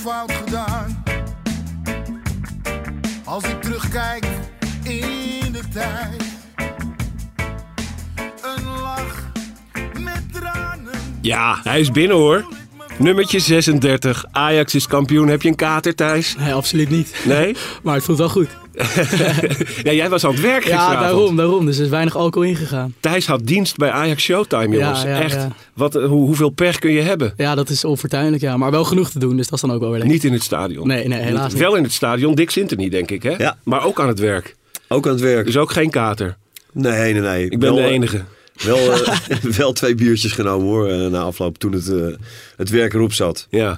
Fout gedaan. Als ik terugkijk in de tijd, een lach met tranen. Ja, hij is binnen hoor. Nummertje 36. Ajax is kampioen. Heb je een kater, Thijs? Nee, absoluut niet. Nee? Maar het voelt wel goed. ja, jij was aan het werk Ja, gisteravond. daarom, daarom. Dus er is weinig alcohol ingegaan. Thijs had dienst bij Ajax Showtime, jongens. Ja, ja, Echt. ja. Wat, eh, hoe, hoeveel pech kun je hebben? Ja, dat is onfortuinlijk, ja. Maar wel genoeg te doen, dus dat is dan ook wel weer lekker. Niet in het stadion. Nee, nee, helaas niet. Wel in het stadion. Dick Sintony, denk ik, hè? Ja. Maar ook aan het werk. Ook aan het werk. Dus ook geen kater. Nee, nee, nee. Ik ben Wel, de eh, enige. Wel, eh, wel twee biertjes genomen hoor, na afloop toen het, eh, het werk erop zat. Ja.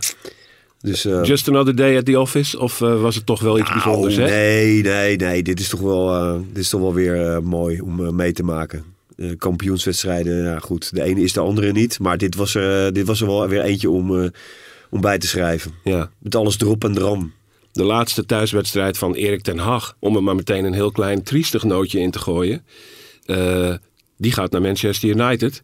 Dus, eh, Just another day at the office? Of eh, was het toch wel iets nou, bijzonders, hè? Nee, nee, nee. Dit is toch wel, eh, dit is toch wel weer eh, mooi om eh, mee te maken. Eh, kampioenswedstrijden, ja goed. De ene is de andere niet. Maar dit was er, dit was er wel weer eentje om, eh, om bij te schrijven. Ja. Met alles erop en dram. De laatste thuiswedstrijd van Erik ten Hag. Om er maar meteen een heel klein triestig nootje in te gooien. Eh, die gaat naar Manchester United.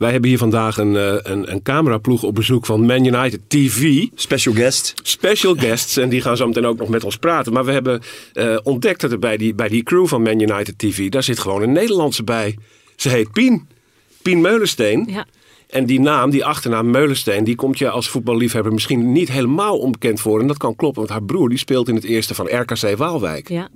Wij hebben hier vandaag een, eh, een, een cameraploeg op bezoek van Man United TV. Special guest. Special guests. En die gaan zo meteen ook nog met ons praten. Maar we hebben eh, ontdekt dat er bij die, bij die crew van Man United TV... daar zit gewoon een Nederlandse bij. Ze heet Pien. Pien Meulensteen. Ja. En die naam, die achternaam Meulensteen, die komt je als voetballiefhebber misschien niet helemaal onbekend voor. En dat kan kloppen, want haar broer die speelt in het eerste van RKC Waalwijk. Ja.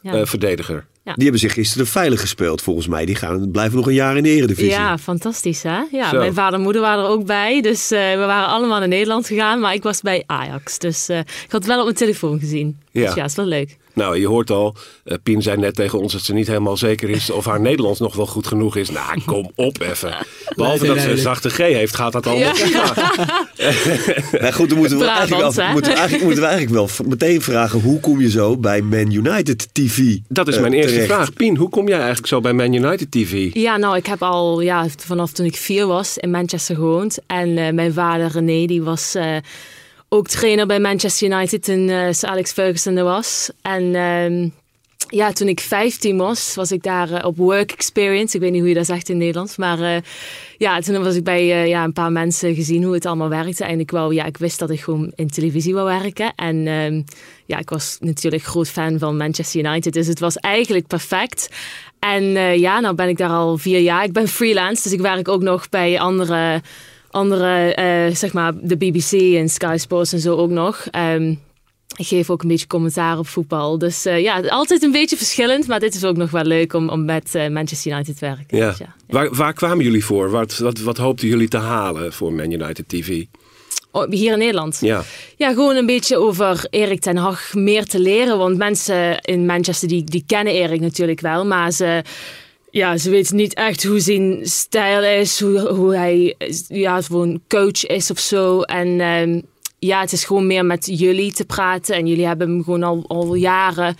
Ja. eh, verdediger. Ja. Die hebben zich gisteren veilig gespeeld volgens mij. Die gaan, blijven nog een jaar in de eredivisie. Ja, fantastisch hè. Ja, Zo. mijn vader en moeder waren er ook bij. Dus eh, we waren allemaal naar Nederland gegaan. Maar ik was bij Ajax. Dus eh, ik had het wel op mijn telefoon gezien. Ja. Dus ja, is wel leuk. Nou, je hoort al, eh, Pien zei net tegen ons dat ze niet helemaal zeker is of haar Nederlands nog wel goed genoeg is. Nou, kom op even. Behalve dat ze een zachte G heeft, gaat dat allemaal prima. Nou goed, dan moeten we, eigenlijk, af- moeten, we eigenlijk, moeten we eigenlijk wel meteen vragen... hoe kom je zo bij Man United TV Dat is eh, mijn eerste vraag. Pien, hoe kom jij eigenlijk zo bij Man United TV? Ja, nou, ik heb al ja, vanaf toen ik vier was in Manchester gewoond. En eh, mijn vader René, die was eh, ook trainer bij Manchester United toen Sir Alex Ferguson er was. En ehm, ja, toen ik 15 was, was ik daar eh, op work experience. Ik weet niet hoe je dat zegt in het Nederlands. Maar eh, ja, toen was ik bij eh, ja, een paar mensen gezien hoe het allemaal werkte. En ik, wou, ja, ik wist dat ik gewoon in televisie wou werken. En ehm, ja, ik was natuurlijk groot fan van Manchester United. Dus het was eigenlijk perfect. En ja, nou ben ik daar al vier jaar. Ik ben freelance, dus ik werk ook nog bij andere, andere zeg maar de BBC en Sky Sports en zo ook nog. Ehm, ik geef ook een beetje commentaar op voetbal. Dus eh, ja, altijd een beetje verschillend. Maar dit is ook nog wel leuk om, om met eh, Manchester United te werken. Ja. Dus ja. Waar, waar kwamen jullie voor? Wat, wat, wat hoopten jullie te halen voor Man United TV? Oh, hier in Nederland? Ja, Ja, gewoon een beetje over Erik ten Hag meer te leren. Want mensen in Manchester die, die kennen Erik natuurlijk wel. Maar ze, ja, ze weten niet echt hoe zijn stijl is. Hoe, hoe hij ja, gewoon coach is of zo. En ehm, ja, het is gewoon meer met jullie te praten. En jullie hebben hem gewoon al, al jaren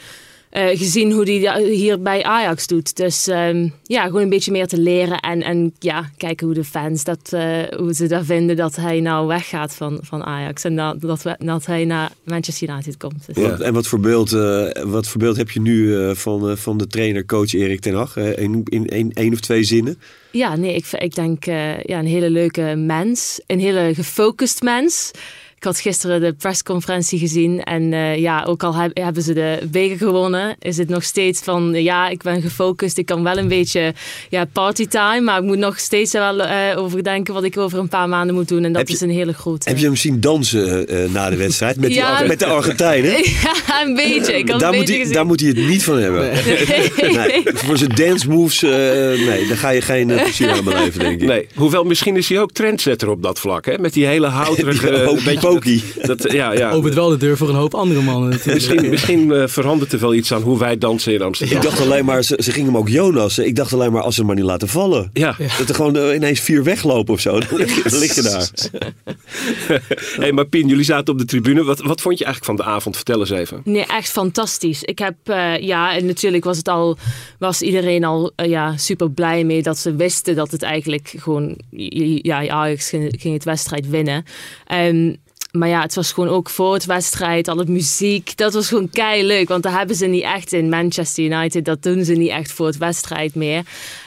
eh, gezien hoe hij hier bij Ajax doet. Dus ehm, ja, gewoon een beetje meer te leren. En, en ja, kijken hoe de fans dat, eh, hoe ze dat vinden dat hij nou weggaat van, van Ajax. En dat, dat, we- dat hij naar Manchester United komt. Dus, Ja. En wat voor beeld, eh, wat voor beeld heb je nu eh, van, eh, van de trainer-coach Erik ten Hag? Eh, in in één één of twee zinnen? Ja, nee, ik, ik denk eh, ja, een hele leuke mens. Een hele gefocust mens. Ik had gisteren de persconferentie gezien en eh, ja, ook al heb- hebben ze de beker gewonnen, is het nog steeds van ja, ik ben gefocust. Ik kan wel een beetje ja, partytime, maar ik moet nog steeds wel eh overdenken wat ik over een paar maanden moet doen. En dat Heb is een hele grote. Heb je hem zien dansen eh, na de wedstrijd met, Ja. Met de Argentijnen? Ja, een beetje. Ik had Daar een moet, beetje hij, daar moet hij het niet van hebben. Nee, voor zijn dance moves, eh, nee, daar ga je geen plezier aan beleven, denk ik. nee. Hoewel, misschien is hij ook trendsetter op dat vlak. Hè? Met die hele houterige, Ja, ook beetje Dat- ja, ja. Opent wel de deur voor een hoop andere mannen natuurlijk. Misschien, misschien eh, verandert er wel iets aan hoe wij dansen in Amsterdam. Ik dacht alleen maar, ze, ze gingen hem ook Jonas. Ik dacht alleen maar als ze hem maar niet laten vallen. Ja. Dat er gewoon eh, ineens vier weglopen of zo. Dan lig je, daar. hey, maar Pien, jullie zaten op de tribune. Wat, wat vond je eigenlijk van de avond? Vertel eens even. Nee, echt fantastisch. Ik heb, eh, ja, en natuurlijk was het al, was iedereen al ja, super blij mee dat ze wisten dat het eigenlijk gewoon, ja, Ajax ging, ging het wedstrijd winnen. Ehm, maar ja, het was gewoon ook voor het wedstrijd, al het muziek, dat was gewoon kei leuk. Want dat hebben ze niet echt in Manchester United, dat doen ze niet echt voor het wedstrijd meer.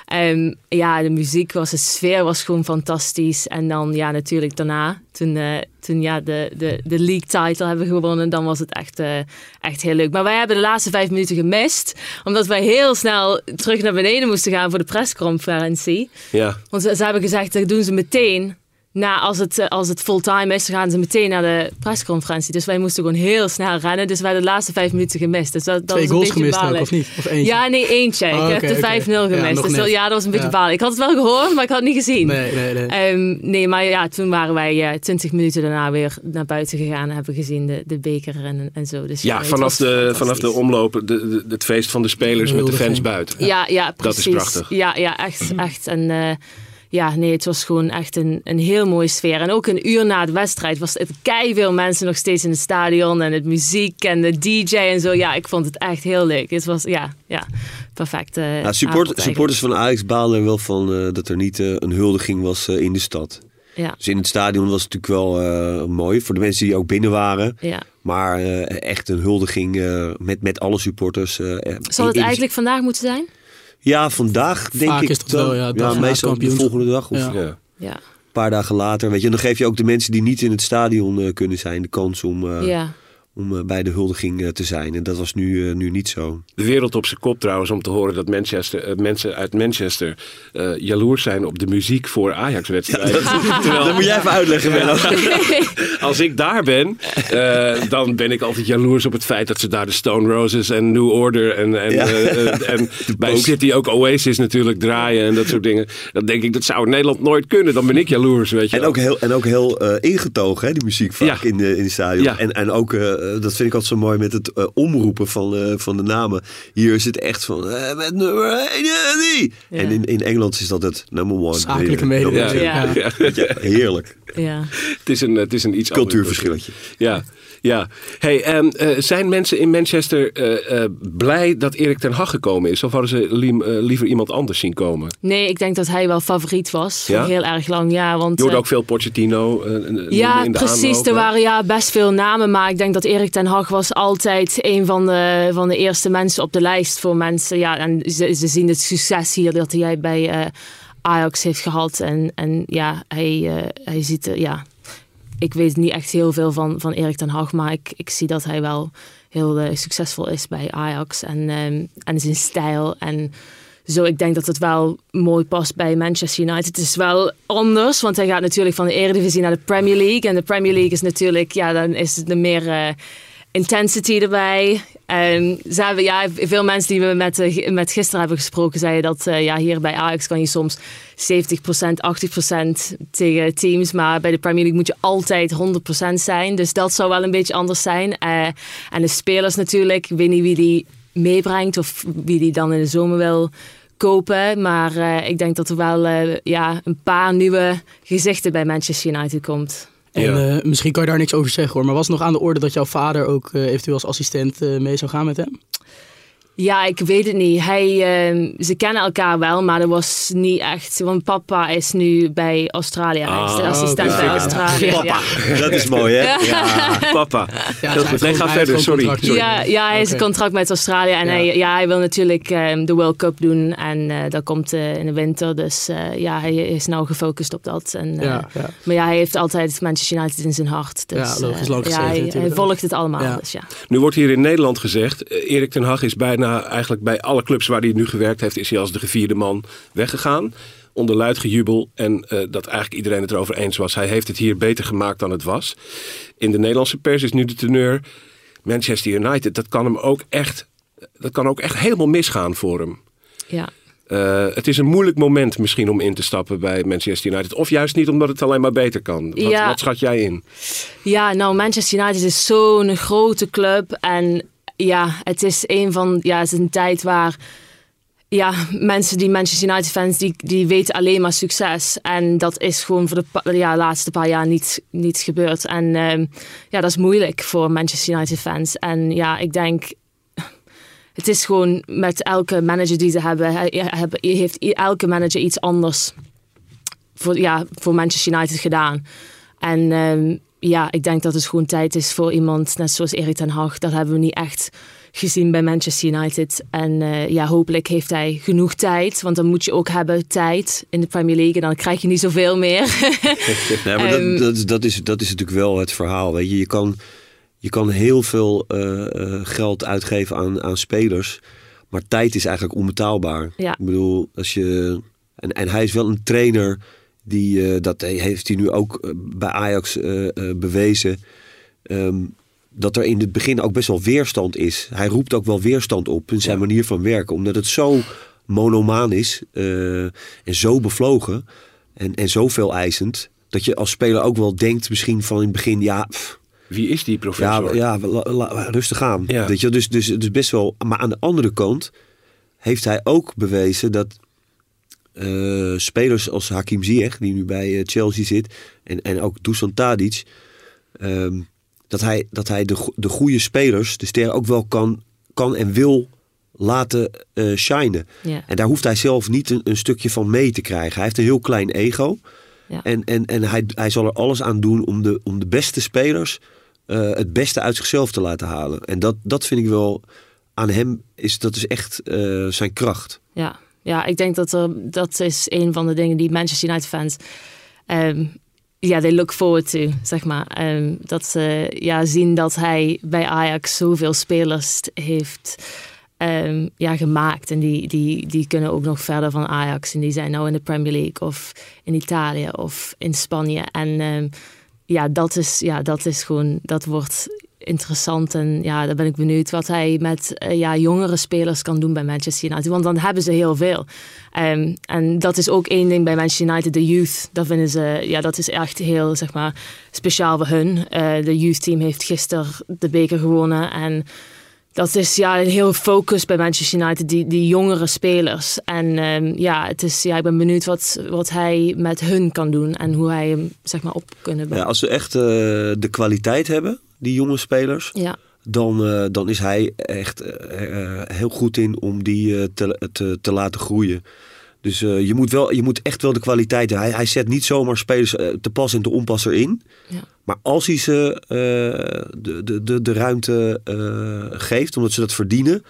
Ehm, ja, de muziek was, de sfeer was gewoon fantastisch. En dan ja, natuurlijk daarna, toen, eh, toen ja, de, de, de league title hebben gewonnen, dan was het echt, eh, echt heel leuk. Maar wij hebben de laatste vijf minuten gemist, omdat wij heel snel terug naar beneden moesten gaan voor de persconferentie. Ja. Want ze, ze hebben gezegd, dat doen ze meteen. Na, als het, eh, als het fulltime is, dan gaan ze meteen naar de persconferentie. Dus wij moesten gewoon heel snel rennen. Dus wij hebben de laatste vijf minuten gemist. Dus dat, dat Twee was een goals beetje gemist ook, of niet? Of eentje? Ja, nee, eentje. Oh, ik oké, heb de oké. 5-0 Ja, gemist. nog dus dat, ja, dat was een beetje Ja. balen. Ik had het wel gehoord, maar ik had het niet gezien. Nee, nee, nee. Ehm, nee, maar ja, toen waren wij eh 20 minuten daarna weer naar buiten gegaan en hebben gezien de, de beker en, en zo. Dus Ja, vanaf de, vanaf de omloop, de, de- het feest van de spelers met de fans buiten. Ja, ja, Dat is precies. prachtig. Ja, ja echt, echt. En eh, ja, nee, het was gewoon echt een, een heel mooie sfeer. En ook een uur na de wedstrijd was het veel mensen nog steeds in het stadion en het muziek en de DJ en zo. Ja, ik vond het echt heel leuk. Het was ja, ja, perfect. eh, support, supporters van Ajax baalden wel van eh, dat er niet eh, een huldiging was in de stad. Ja, Dus in het stadion was het natuurlijk wel mooi. Voor de mensen die ook binnen waren. ja. Maar echt een huldiging met, met alle supporters. Zal het eigenlijk vandaag moeten zijn? Ja, vandaag denk Vaak ik is dat wel, ja, meestal de volgende dag of Ja. een Ja. Paar dagen later. Weet je, en dan geef je ook de mensen die niet in het stadion eh, kunnen zijn de kans om, eh, ja. Om eh, bij de huldiging eh, te zijn. En dat was nu, eh, nu niet zo. De wereld op zijn kop trouwens om te horen dat Manchester, mensen uit Manchester jaloers zijn op de muziek voor Ajax-wedstrijden. Terwijl Dat moet jij even uitleggen, Menno. als ik daar ben, dan ben ik altijd jaloers op het feit dat ze daar de Stone Roses en New Order en, en, Ja. en bij City ook Oasis natuurlijk draaien en dat soort dingen. Dan denk ik, dat zou in Nederland nooit kunnen. Dan ben ik jaloers, weet je En ook heel, en ook heel ingetogen, hè, die muziek vaak Ja. in, de, in het stadion. Ja. En, en ook, dat vind ik altijd zo mooi met het eh, omroepen van, eh, van de namen. Hier is het echt van, eh, met nummer 1, die. Ja. En in, in Engeland is dat het number one. Zakelijke Eh, mededeling. Ja, Ja. heerlijk. ja. Het is een, het is een iets Cultuurverschilletje. Ja, ja. Hey, ehm, eh, zijn mensen in Manchester eh, eh, blij dat Erik ten Hag gekomen is? Of hadden ze eh, liever iemand anders zien komen? Nee, ik denk dat hij wel favoriet was. Heel erg lang, ja. Want, Je hoorde eh, ook veel Pochettino eh, in de Ja, in de precies. aanloop, Er waren ja, best veel namen. Maar ik denk dat Erik ten Hag was altijd een van de, van de eerste mensen op de lijst voor mensen. Ja, en ze, zien het succes hier dat hij bij eh, Ajax heeft gehad. En, en ja, hij, eh, hij ziet... eh, ja, ik weet niet echt heel veel van, van Erik ten Hag. Maar ik, ik zie dat hij wel heel eh, succesvol is bij Ajax. En, ehm, en zijn stijl en... Zo, ik denk dat het wel mooi past bij Manchester United. Het is wel anders, want hij gaat natuurlijk van de Eredivisie naar de Premier League. En de Premier League is natuurlijk, ja, dan is het er meer eh, intensity erbij. En ze hebben, ja, veel mensen die we met, eh, met gisteren hebben gesproken, zeiden dat eh, ja, hier bij Ajax kan je soms 70%, 80% tegen teams. Maar bij de Premier League moet je altijd 100% zijn. Dus dat zou wel een beetje anders zijn. En de spelers natuurlijk, ik weet niet wie die meebrengt of wie die dan in de zomer wil kopen. Maar eh, ik denk dat er wel eh, ja, een paar nieuwe gezichten bij Manchester United komt. En Ja. eh, misschien kan je daar niks over zeggen hoor. Maar was het nog aan de orde dat jouw vader ook eh, eventueel als assistent eh, mee zou gaan met hem? Ja, ik weet het niet. Hij, eh, ze kennen elkaar wel, maar dat was niet echt. Want papa is nu bij Australië. Hij is de Ah, assistent bij Ja. Australië. Ja. Dat is mooi, hè? Papa. Ja, Heel goed. Nee, ga verder. Sorry. sorry. Ja, ja, hij heeft een contract met Australië en Ja. hij, ja, hij wil natuurlijk ehm, de World Cup doen en eh, dat komt eh, in de winter. Dus eh, ja, hij is nou gefocust op dat. En, eh, Ja, ja. Maar ja, hij heeft altijd Manchester United in zijn hart. Dus, Ja, logisch, ja, hij, volgt het allemaal. Ja. Dus ja. Nu wordt hier in Nederland gezegd, Erik ten Hag is bijna eigenlijk bij alle clubs waar hij nu gewerkt heeft, is hij als de gevierde man weggegaan. Onder luid gejubel en eh, dat eigenlijk iedereen het erover eens was. Hij heeft het hier beter gemaakt dan het was. In de Nederlandse pers is nu de teneur Manchester United. Dat kan hem ook echt, dat kan ook echt helemaal misgaan voor hem. Ja. eh, het is een moeilijk moment misschien om in te stappen bij Manchester United. Of juist niet omdat het alleen maar beter kan. Wat, Ja. wat schat jij in? Ja, nou, Manchester United is zo'n grote club. En ja, het is een van. Ja, het is een tijd waar. Ja, mensen die Manchester United fans, die, die weten alleen maar succes. En dat is gewoon voor de ja, laatste paar jaar niet, niet gebeurd. En ehm, ja, dat is moeilijk voor Manchester United fans. En ja, ik denk. Het is gewoon met elke manager die ze hebben, he- hebben heeft elke manager iets anders voor, ja, voor Manchester United gedaan. En ehm, ja, ik denk dat het gewoon tijd is voor iemand net zoals Erik ten Hag. Dat hebben we niet echt gezien bij Manchester United. En eh, ja, hopelijk heeft hij genoeg tijd. Want dan moet je ook hebben tijd in de Premier League. En dan krijg je niet zoveel meer. Nee, maar Ehm, dat, dat, is- dat, is, dat is natuurlijk wel het verhaal. Weet je, je kan, je kan heel veel eh, eh, geld uitgeven aan, aan spelers. Maar tijd is eigenlijk onbetaalbaar. Ja. Ik bedoel, als je. En, en hij is wel een trainer die. eh, dat heeft hij nu ook eh, bij Ajax eh, bewezen. ehm, dat er in het begin ook best wel weerstand is. Hij roept ook wel weerstand op in zijn manier van werken. Omdat het zo monomaan is en zo bevlogen en, en zoveel eisend. Dat je als speler ook wel denkt misschien van in het begin, ja, pff, Wie is die ja, professor? ja la- la- rustig aan. Ja. Weet je, dus, dus, dus best wel. Maar aan de andere kant heeft hij ook bewezen dat eh, spelers als Hakim Ziyech, die nu bij eh, Chelsea zit, en, en ook Dusan Tadic, ehm, dat hij, dat hij de, de goede spelers, de sterren, ook wel kan, kan en wil laten eh shinen. ja. En daar hoeft hij zelf niet een, een stukje van mee te krijgen. Hij heeft een heel klein ego. Ja. En, en, en hij, hij zal er alles aan doen om de, om de beste spelers het beste uit zichzelf te laten halen. En dat, dat vind ik wel aan hem, is, dat is echt zijn kracht. Ja, ja ik denk dat er, dat is een van de dingen die Manchester United fans. ehm, ja, they look forward to, zeg maar. Ehm, dat ze ja, zien dat hij bij Ajax zoveel spelers heeft ehm, ja, gemaakt. En die, die, die kunnen ook nog verder van Ajax. En die zijn nou in de Premier League of in Italië of in Spanje. En ja, dat is, ja, dat is gewoon, dat wordt interessant. En ja, daar ben ik benieuwd wat hij met eh, ja, jongere spelers kan doen bij Manchester United. Want dan hebben ze heel veel. Ehm, en dat is ook één ding bij Manchester United, de youth. Dat vinden ze, ja, dat is echt heel, zeg maar, speciaal voor hun. Eh, de youth team heeft gisteren de beker gewonnen. En dat is ja, een heel focus bij Manchester United, die, die jongere spelers. En ehm, ja, het is, ja, ik ben benieuwd wat, wat hij met hun kan doen en hoe hij hem zeg maar, op kunnen Ja, brengen. als ze echt eh, de kwaliteit hebben, die jonge spelers, Ja, dan, eh, dan is hij echt eh, heel goed in om die te, te, te laten groeien. Dus eh, je, moet wel, je moet echt wel de kwaliteit hebben. Hij, hij zet niet zomaar spelers eh, te pas en te onpas erin. Ja. Maar als hij ze eh, de, de, de, de ruimte eh, geeft, omdat ze dat verdienen...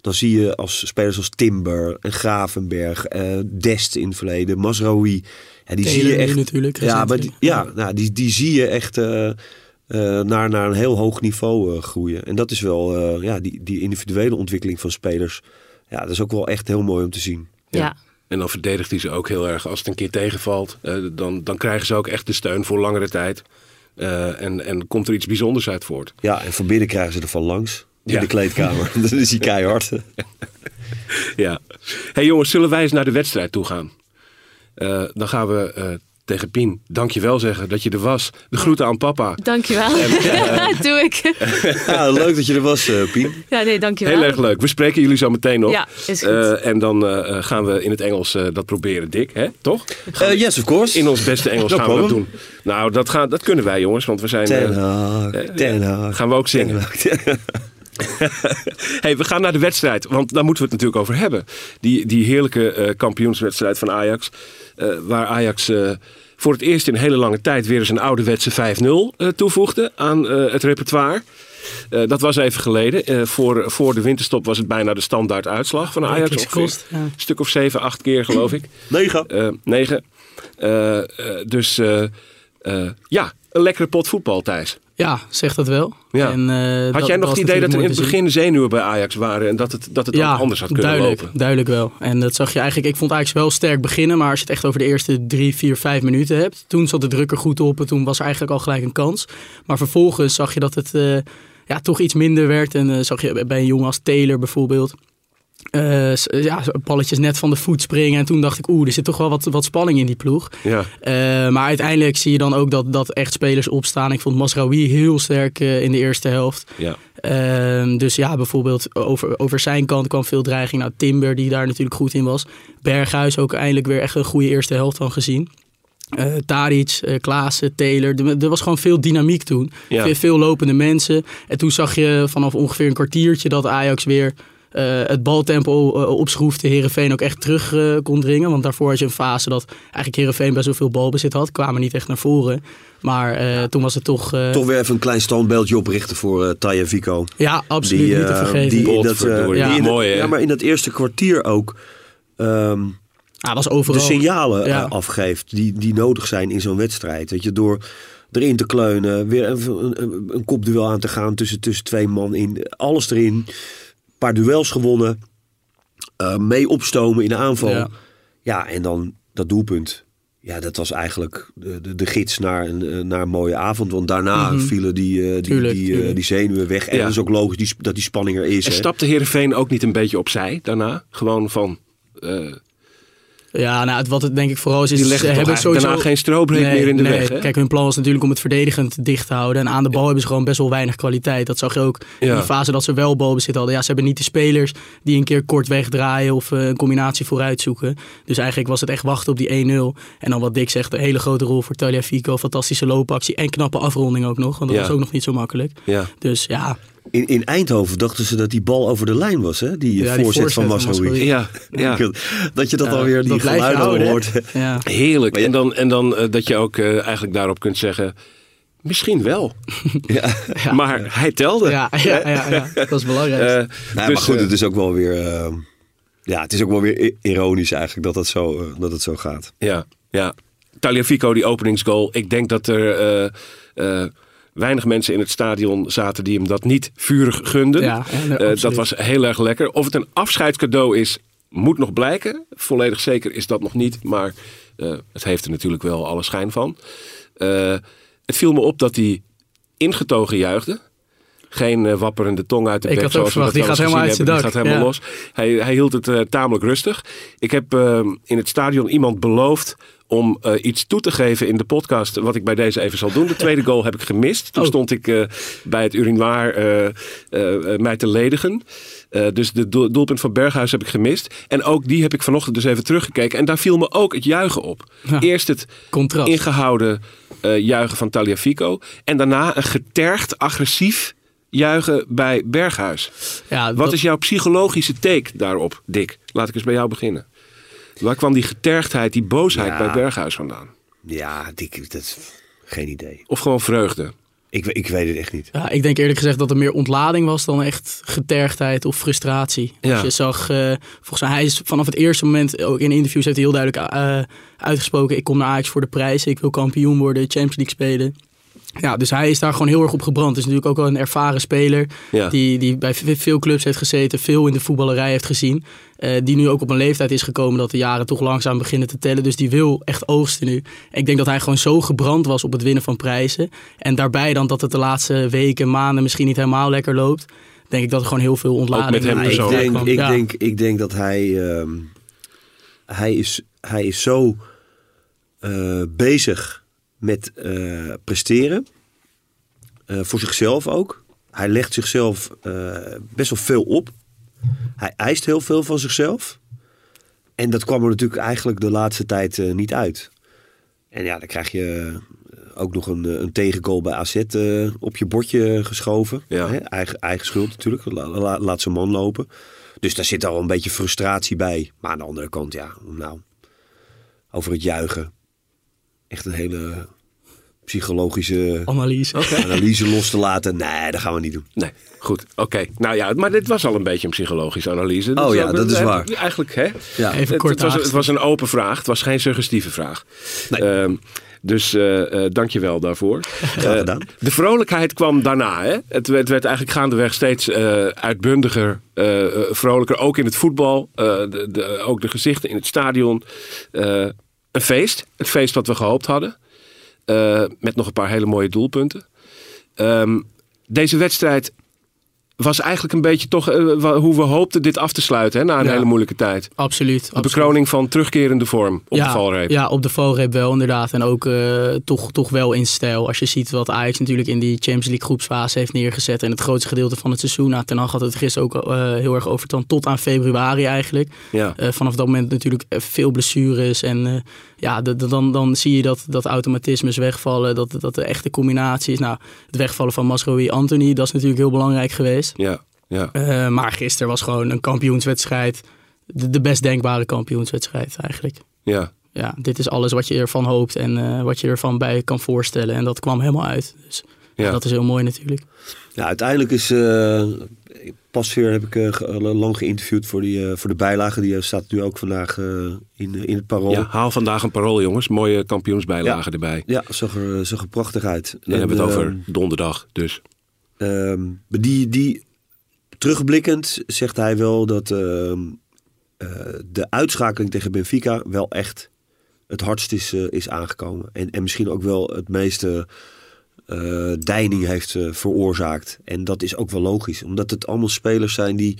dan zie je als spelers als Timber en Gravenberg, eh, Dest in het verleden, Masraoui... Ja, die zie je echt natuurlijk. ja, maar die, ja, nou, die, die zie je echt eh, eh, naar, naar een heel hoog niveau eh, groeien. En dat is wel, eh, ja, die, die individuele ontwikkeling van spelers. Ja, dat is ook wel echt heel mooi om te zien. ja. En dan verdedigt hij ze ook heel erg. Als het een keer tegenvalt, eh, dan, dan krijgen ze ook echt de steun voor langere tijd. Eh, en, en komt er iets bijzonders uit voort. Ja, en van binnen krijgen ze er van langs. In Ja. de kleedkamer. dat is hij keihard. Ja. hey jongens, zullen wij eens naar de wedstrijd toe gaan? Eh, dan gaan we tegen Pien dankjewel zeggen dat je er was. De groeten aan papa. Dankjewel. Doe ik. ja, leuk dat je er was, eh, Pien. Ja, nee, dankjewel. Heel erg leuk. We spreken jullie zo meteen nog. Ja, is goed. Eh, en dan eh, eh, gaan we in het Engels eh, dat proberen, Dick. Hè? Toch? Eh, yes, of course. In ons beste Engels No gaan we dat problem. doen. Nou, dat, gaan, dat kunnen wij jongens, want we zijn... Ten eh, Hag, Ten Hag. gaan we ook zingen. Hey, we gaan naar de wedstrijd, want daar moeten we het natuurlijk over hebben. Die, die heerlijke eh, kampioenswedstrijd van Ajax. eh, waar Ajax eh, voor het eerst in een hele lange tijd weer eens een ouderwetse 5-0 eh, toevoegde aan eh, het repertoire. Eh, dat was even geleden. Eh, voor, voor de winterstop was het bijna de standaard uitslag van Ajax. Wekelijks Ongeveer kost, ja. Een stuk of zeven, acht keer geloof ik. Negen. Eh, negen. Eh, eh, dus eh, eh, ja, een lekkere pot voetbal, Thijs. Ja, zegt dat wel. Ja. En, eh, Had jij nog het idee dat er in het begin zenuwen bij Ajax waren en dat het, dat het ja, ook anders had kunnen duidelijk, lopen? Duidelijk wel. En dat zag je eigenlijk. Ik vond Ajax wel sterk beginnen, maar als je het echt over de eerste drie, vier, vijf minuten hebt, toen zat de druk er goed op en toen was er eigenlijk al gelijk een kans. Maar vervolgens zag je dat het eh, ja, toch iets minder werd en eh, zag je bij een jongen als Taylor bijvoorbeeld. S- ja, balletjes net van de voet springen. En toen dacht ik, oeh, er zit toch wel wat, wat spanning in die ploeg. Ja. Eh, maar uiteindelijk zie je dan ook dat, dat echt spelers opstaan. Ik vond Masraoui heel sterk eh, in de eerste helft. Ja. Ehm, dus ja, bijvoorbeeld over, over zijn kant kwam veel dreiging. Nou, Timber, die daar natuurlijk goed in was. Berghuis ook eindelijk weer echt een goede eerste helft van gezien. Tadic, eh Klaassen, Taylor. Er, er was gewoon veel dynamiek toen. Ja. Veel, veel lopende mensen. En toen zag je vanaf ongeveer een kwartiertje dat Ajax weer eh, het baltempo eh, opschroefde. Herenveen ook echt terug eh, kon dringen. Want daarvoor had je een fase dat eigenlijk Herenveen best wel veel balbezit had. Kwamen niet echt naar voren. Maar eh, toen was het toch... eh, Toch weer even een klein standbeeldje oprichten voor eh Taya Vico. Ja, absoluut niet te vergeten. Die in dat, die Ja. in Mooi, ja, maar in dat eerste kwartier ook ehm, Ah, was overal. de signalen Ja. afgeeft die, die nodig zijn in zo'n wedstrijd. Weet je, door erin te kleunen, weer even een, een, een kopduel aan te gaan tussen, tussen twee man in. Alles erin. Paar duels gewonnen. eh, mee opstomen in de aanval. Ja. Ja. en dan dat doelpunt. Ja, dat was eigenlijk de, de, de gids naar een, eh, naar een mooie avond. Want daarna Mhm. vielen die, eh, die, Tuurlijk, die, tuurlijk. die zenuwen weg. En Ja. dat is ook logisch die, dat die spanning er is. En hè. stapte Heerenveen ook niet een beetje opzij daarna? Gewoon van... eh, Ja, nou, het- wat het denk ik vooral is, is die ze hebben eigenlijk sowieso... daarna geen strobreek Nee, meer in de nee. weg, hè? Kijk, hun plan was natuurlijk om het verdedigend dicht te houden. En aan de bal hebben ze gewoon best wel weinig kwaliteit. Dat zag je ook in die fase dat ze wel balbezit hadden. Ja, ze hebben niet de spelers die een keer kort wegdraaien of eh, een combinatie vooruit zoeken. Dus eigenlijk was het echt wachten op die 1-0. En dan wat Dick zegt, een hele grote rol voor Taliafico. Fantastische loopactie en knappe afronding ook nog. Want dat Ja. was ook nog niet zo makkelijk. Ja. Dus ja, In, in Eindhoven dachten ze dat die bal over de lijn was, hè? Die, Ja, eh, die voorzet van. Masraoui. Ja, ja. Dat je dat Ja, alweer, die dat blijf je geluiden houden, hoort. ja. Heerlijk. Ja- En dan, en dan eh, dat je ook eh, eigenlijk daarop kunt zeggen... Misschien wel. Ja. Maar hij telde. Ja, ja, ja, ja, dat is belangrijk. Eh, dus, maar goed, het is ook wel weer... eh, ja, het is ook wel weer ironisch eigenlijk dat het zo, dat het zo gaat. Ja, ja. Taliafico, die openingsgoal. Ik denk dat er eh, eh, weinig mensen in het stadion zaten die hem dat niet vurig gunden. Ja, Eh, dat was heel erg lekker. Of het een afscheidscadeau is, moet nog blijken. Volledig zeker is dat nog niet. Maar eh, het heeft er natuurlijk wel alle schijn van. Eh, het viel me op dat hij ingetogen juichte. Geen wapperende tong uit de Ik bek. had ook zoals we verwacht, dat die gaat helemaal uit zijn dak. Gaat helemaal los. Hij, hij hield het tamelijk rustig. Ik heb in het stadion iemand beloofd om eh, iets toe te geven in de podcast. Wat ik bij deze even zal doen. De tweede goal heb ik gemist. Toen Oh. stond ik eh, bij het urinoir eh, mij te ledigen. Dus de doel- doelpunt van Berghuis heb ik gemist. En ook die heb ik vanochtend dus even teruggekeken. En daar viel me ook het juichen op. Ja. Eerst het Contrast. ingehouden eh, juichen van Taliafico. En daarna een getergd, agressief juichen bij Berghuis. ja, Wat dat- is jouw psychologische take daarop, Dick? Laat ik eens bij jou beginnen. Waar kwam die getergdheid, die boosheid Ja. bij Berghuis vandaan? Ja, die, dat is geen idee. Of gewoon vreugde? Ik, ik weet het echt niet. Ja, ik denk eerlijk gezegd dat er meer ontlading was dan echt getergdheid of frustratie. Ja. Als je zag, eh, volgens mij, hij is vanaf het eerste moment, ook in interviews heeft hij heel duidelijk eh, uitgesproken, ik kom naar Ajax voor de prijzen, ik wil kampioen worden, Champions League spelen. Ja, dus hij is daar gewoon heel erg op gebrand. Het is natuurlijk ook wel een ervaren speler Ja. die, die bij ve- veel clubs heeft gezeten, veel in de voetballerij heeft gezien. eh, die nu ook op een leeftijd is gekomen dat de jaren toch langzaam beginnen te tellen. Dus die wil echt oogsten nu. En ik denk dat hij gewoon zo gebrand was op het winnen van prijzen. En daarbij dan dat het de laatste weken, maanden misschien niet helemaal lekker loopt. Denk ik dat er gewoon heel veel ontlading met hem de ik, persoonlijk. denk, kwam. ik, Ja. denk, ik denk dat hij... ehm, hij, is, hij is zo eh, bezig met eh, presteren. Eh, voor zichzelf ook. Hij legt zichzelf eh, best wel veel op. Hij eist heel veel van zichzelf. En dat kwam er natuurlijk eigenlijk de laatste tijd niet uit. En ja, dan krijg je ook nog een, een tegengoal bij AZ op je bordje geschoven. Ja. Hè? Eigen, eigen schuld natuurlijk. La- la- laat zijn man lopen. Dus daar zit al een beetje frustratie bij. Maar aan de andere kant, ja, nou, over het juichen. Echt een hele psychologische Analyse. analyse los te laten. Nee, dat gaan we niet doen. Nee, goed. Oké. Nou ja, maar dit was al een beetje een psychologische analyse. Oh ja, dat is waar. Eigenlijk, hè? Ja. Even Het, kort het, was, het was een open vraag. Het was geen suggestieve vraag. Nee. Ehm, dus eh eh dank je wel daarvoor. Graag gedaan. de vrolijkheid kwam daarna. Hè? Het, werd, het werd eigenlijk gaandeweg steeds eh, uitbundiger, vrolijker. Ook in het voetbal. eh, de, de, ook de gezichten in het stadion. Een feest. Het feest wat we gehoopt hadden. Eh, met nog een paar hele mooie doelpunten. Ehm, deze wedstrijd was eigenlijk een beetje toch eh, hoe we hoopten dit af te sluiten hè, na een Ja. hele moeilijke tijd. Absoluut. De absoluut. bekroning van terugkerende vorm op ja, de valreep. Ja, op de valreep wel inderdaad. En ook eh, toch, toch wel in stijl. Als je ziet wat Ajax natuurlijk in die Champions League groepsfase heeft neergezet. En het grootste gedeelte van het seizoen. Nou, Ten Hag had het gisteren ook eh, heel erg over dan tot aan februari eigenlijk. Ja. Vanaf dat moment natuurlijk veel blessures. En ja, de- de- dan, dan zie je dat, dat automatismes wegvallen. Dat, dat de echte combinatie is. Nou, het wegvallen van Masrowi Anthony, dat is natuurlijk heel belangrijk geweest. Ja, ja. Eh, maar gisteren was gewoon een kampioenswedstrijd. De, de best denkbare kampioenswedstrijd eigenlijk. ja. Ja, dit is alles wat je ervan hoopt en eh, wat je ervan bij kan voorstellen. En dat kwam helemaal uit. Dus Ja. dat is heel mooi natuurlijk. Ja, uiteindelijk is. eh pas weer heb ik eh, lang geïnterviewd voor, die, eh, voor de bijlage. Die staat nu ook vandaag in, in het parool. Ja, haal vandaag een parool, jongens. Mooie kampioensbijlage erbij. Ja, zag er, zag er prachtig uit. Dan En, hebben we het over donderdag. Dus Maar die, die, terugblikkend zegt hij wel dat ehm, eh, de uitschakeling tegen Benfica wel echt het hardst is, eh, is aangekomen. En, en misschien ook wel het meeste eh deining heeft veroorzaakt. En dat is ook wel logisch, omdat het allemaal spelers zijn die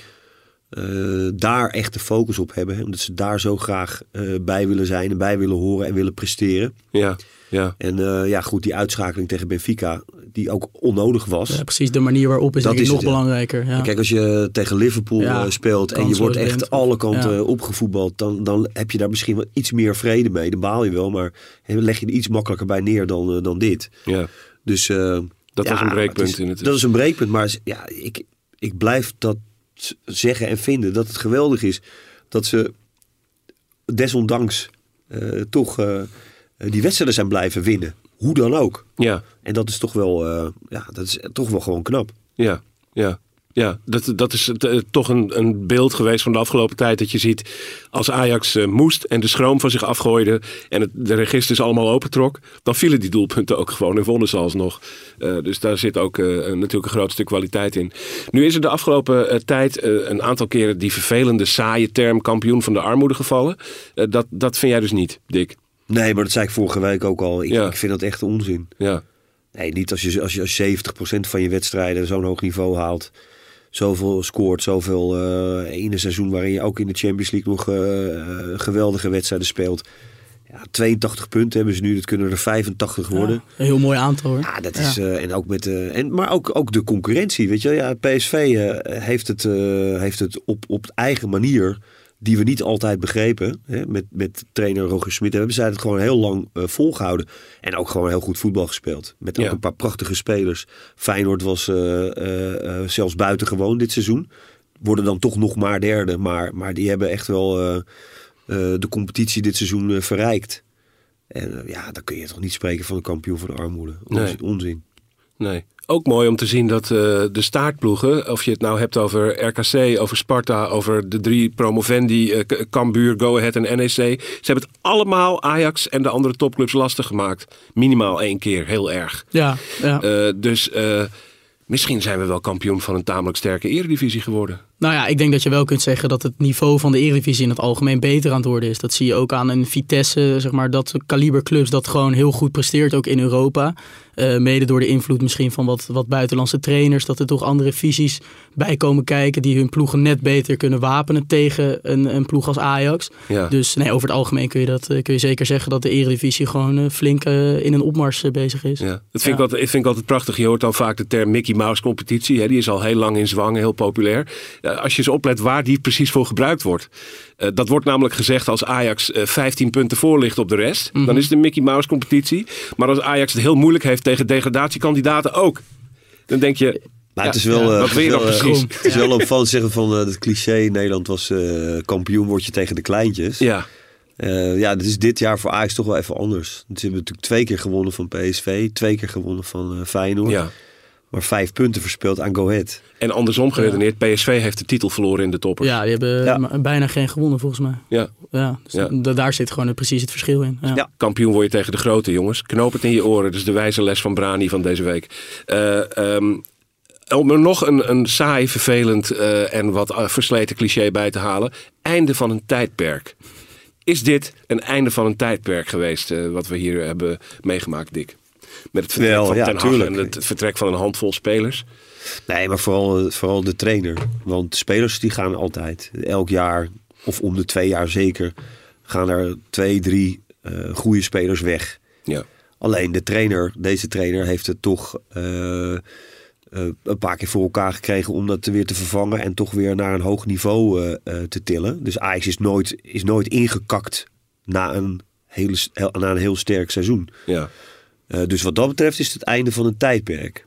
daar echt de focus op hebben. Omdat ze daar zo graag bij willen zijn en bij willen horen en willen presteren. ja, ja. En eh, ja, goed, die uitschakeling tegen Benfica, die ook onnodig was. Ja, precies de manier waarop is Dat is nog het, belangrijker. Ja. Kijk, als je tegen Liverpool Ja, eh, speelt en je wordt echt bent. alle kanten Ja. opgevoetbald, dan, dan heb je daar misschien wel iets meer vrede mee. Dan baal je wel, maar leg je er iets makkelijker bij neer dan, eh, dan dit. ja. Dus eh, Dat ja, was een breekpunt het is- in het... Dat is een breekpunt, maar ja, ik, ik blijf dat zeggen en vinden dat het geweldig is dat ze desondanks eh, toch eh, die wedstrijden zijn blijven winnen. Hoe dan ook. Ja, En dat is toch wel, eh, ja, dat is toch wel gewoon knap. ja, ja. Ja, dat, dat is eh, toch een, een beeld geweest van de afgelopen tijd. Dat je ziet als Ajax eh, moest en de schroom van zich afgooide. en het, de registers allemaal opentrok. dan vielen die doelpunten ook gewoon en wonnen ze alsnog. Eh, dus daar zit ook eh, natuurlijk een groot stuk kwaliteit in. Nu is er de afgelopen eh, tijd eh, een aantal keren die vervelende, saaie term kampioen van de armoede gevallen. Eh, dat, dat vind jij dus niet, Dick. Nee, maar dat zei ik vorige week ook al. Ik, Ja. ik vind dat echt onzin. Ja, Nee, niet als je, als je 70% van je wedstrijden zo'n hoog niveau haalt. Zoveel scoort, zoveel eh in een seizoen waarin je ook in de Champions League nog eh, eh, geweldige wedstrijden speelt. Ja, 82 punten hebben ze nu, dat kunnen er 85 worden. Ja, een heel mooi aantal hoor. Ja, dat is. eh, en ook met. eh, en, maar ook, ook de concurrentie. Weet je, wel. ja, PSV eh, heeft het, eh, heeft het op, op eigen manier. Die we niet altijd begrepen. Hè, met, met trainer Roger Smit. Hebben zij het gewoon heel lang eh, volgehouden. En ook gewoon heel goed voetbal gespeeld. Met ook Ja. een paar prachtige spelers. Feyenoord was eh, eh, zelfs buitengewoon dit seizoen. Worden dan toch nog maar derde. Maar, maar die hebben echt wel de competitie dit seizoen verrijkt. En ja, dan kun je toch niet spreken van een kampioen van de armoede. Onzin. Nee. onzin. Nee. Ook mooi om te zien dat eh, de staartploegen, of je het nou hebt over RKC, over Sparta, over de drie promovendi, K- Cambuur, Go Ahead en NEC. Ze hebben het allemaal Ajax en de andere topclubs lastig gemaakt. Minimaal één keer, heel erg. Ja, ja. Eh, dus misschien zijn we wel kampioen van een tamelijk sterke eredivisie geworden. Nou ja, ik denk dat je wel kunt zeggen dat het niveau van de Eredivisie in het algemeen beter aan het worden is. Dat zie je ook aan een Vitesse, zeg maar, dat kaliberclubs dat gewoon heel goed presteert, ook in Europa. Eh, mede door de invloed misschien van wat, wat buitenlandse trainers, dat er toch andere visies bij komen kijken die hun ploegen net beter kunnen wapenen tegen een, een ploeg als Ajax. Ja. Dus nee, over het algemeen kun je, dat, eh, kun je zeker zeggen dat de Eredivisie gewoon eh, flink in een opmars bezig is. Ja, dat vind, ik altijd, ik vind ik altijd prachtig. Je hoort dan vaak de term Mickey Mouse competitie. Hè? Die is al heel lang in zwang, heel populair. Ja, als je eens oplet waar die precies voor gebruikt wordt. Eh, dat wordt namelijk gezegd als Ajax eh, 15 punten voor ligt op de rest. Dan is het een Mickey Mouse competitie. Maar als Ajax het heel moeilijk heeft tegen degradatiekandidaten ook. Dan denk je, Maar Ja, het is wel, ja. eh, Wat het wil je is dan wel, eh, precies? Het is wel opvallend zeggen van eh, het cliché Nederland was eh, kampioen word je tegen de kleintjes. ja, Eh, ja, dat is dit jaar voor Ajax toch wel even anders. Ze hebben natuurlijk twee keer gewonnen van PSV, twee keer gewonnen van eh, Feyenoord. ja. Maar vijf punten verspeeld aan Go Ahead. En andersom geredeneerd, PSV heeft de titel verloren in de toppers. Ja, die hebben Ja. bijna geen gewonnen volgens mij. Ja. Ja, dus Ja. da- daar zit gewoon precies het verschil in. Ja. Ja. Kampioen word je tegen de grote jongens. Knoop het in je oren. Dat is de wijze les van Brani van deze week. Eh, ehm, om er nog een, een saai, vervelend eh, en wat eh, versleten cliché bij te halen. Einde van een tijdperk. Is dit een einde van een tijdperk geweest eh, wat we hier hebben meegemaakt, Dick? Met het vertrek Wel, van ja, Ten Hag tuurlijk. en het vertrek van een handvol spelers. Nee, maar vooral, vooral de trainer. Want spelers die gaan altijd, elk jaar of om de twee jaar zeker, gaan er twee, drie uh, goede spelers weg. Ja. Alleen de trainer, deze trainer, heeft het toch uh, uh, een paar keer voor elkaar gekregen om dat weer te vervangen en toch weer naar een hoog niveau te tillen. Dus Ajax is nooit, is nooit ingekakt na een, hele, na een heel sterk seizoen. Ja. Dus wat dat betreft is het het einde van een tijdperk.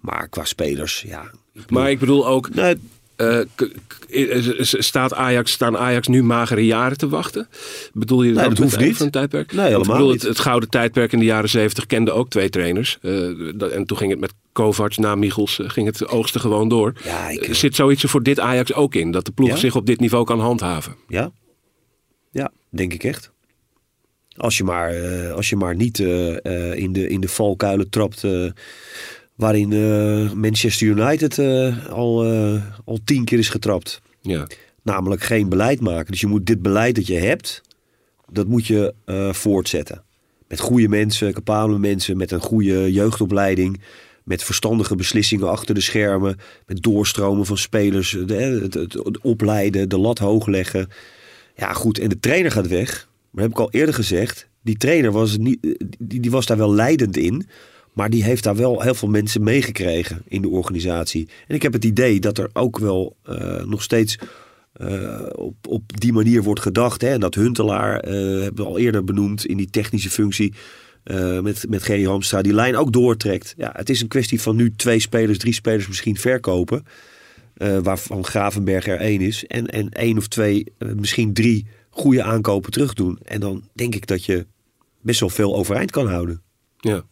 Maar qua spelers, ja. Maar ik bedoel ook. Nee, uh, staat Ajax, staan Ajax nu magere jaren te wachten? Bedoel je nee, dat hoeft niet. Van een tijdperk? Nee, helemaal bedoel, niet. Het, het, gouden tijdperk in de jaren zeventig kende ook twee trainers. Uh, en toen ging het met Kovacs na Michels ging het oogsten gewoon door. Ja, ik, Zit zoiets er voor dit Ajax ook in? Dat de ploeg Ja? zich op dit niveau kan handhaven? Ja, ja denk ik echt. Als je maar, uh, als je maar niet uh, in, de, in de valkuilen trapt waarin Manchester United al, al tien keer is getrapt. Ja. Namelijk geen beleid maken. Dus je moet dit beleid dat je hebt, dat moet je voortzetten. Met goede mensen, capabele mensen, met een goede jeugdopleiding. Met verstandige beslissingen achter de schermen. Met doorstromen van spelers. De, het, het, het opleiden, de lat hoog leggen. Ja goed, en de trainer gaat weg. Maar heb ik al eerder gezegd, die trainer was, niet, die, die was daar wel leidend in. Maar die heeft daar wel heel veel mensen meegekregen in de organisatie. En ik heb het idee dat er ook wel uh, nog steeds uh, op, op die manier wordt gedacht. Hè? En dat Huntelaar, uh, hebben we al eerder benoemd in die technische functie. met, met Gerry Hamstra, die lijn ook doortrekt. Ja, het is een kwestie van nu twee spelers, drie spelers misschien verkopen. waarvan Gravenberg er één is. En, en één of twee, misschien drie goede aankopen terug doen. En dan denk ik dat je best wel veel overeind kan houden. Ja.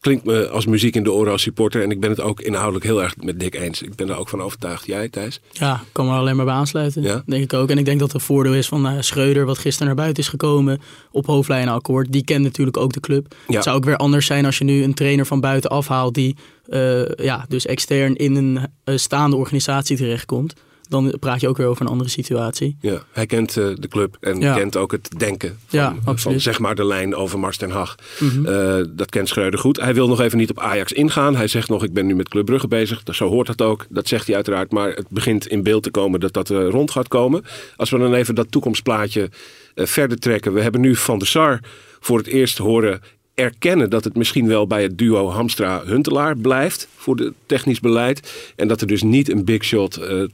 Klinkt me als muziek in de oren als supporter. En ik ben het ook inhoudelijk heel erg met Dick eens. Ik ben er ook van overtuigd. Jij, Thijs? Ja, ik kan me er alleen maar bij aansluiten. Ja? Denk ik ook. En ik denk dat het voordeel is van uh, Schreuder, wat gisteren naar buiten is gekomen. Op hoofdlijnenakkoord. Die kent natuurlijk ook de club. Ja. Het zou ook weer anders zijn als je nu een trainer van buiten afhaalt. Die uh, ja, dus extern in een uh, staande organisatie terechtkomt dan praat je ook weer over een andere situatie. Ja, hij kent uh, de club en Ja. kent ook het denken van, Ja, van absoluut. zeg maar de lijn over Mars ten Hag. Mhm. Uh, dat kent Schreuder goed. Hij wil nog even niet op Ajax ingaan. Hij zegt nog, ik ben nu met Club Brugge bezig. Zo hoort dat ook. Dat zegt hij uiteraard. Maar het begint in beeld te komen dat dat uh, rond gaat komen. Als we dan even dat toekomstplaatje verder trekken. We hebben nu Van der Sar voor het eerst horen erkennen dat het misschien wel bij het duo Hamstra-Huntelaar blijft voor het technisch beleid. En dat er dus niet een big shot uh,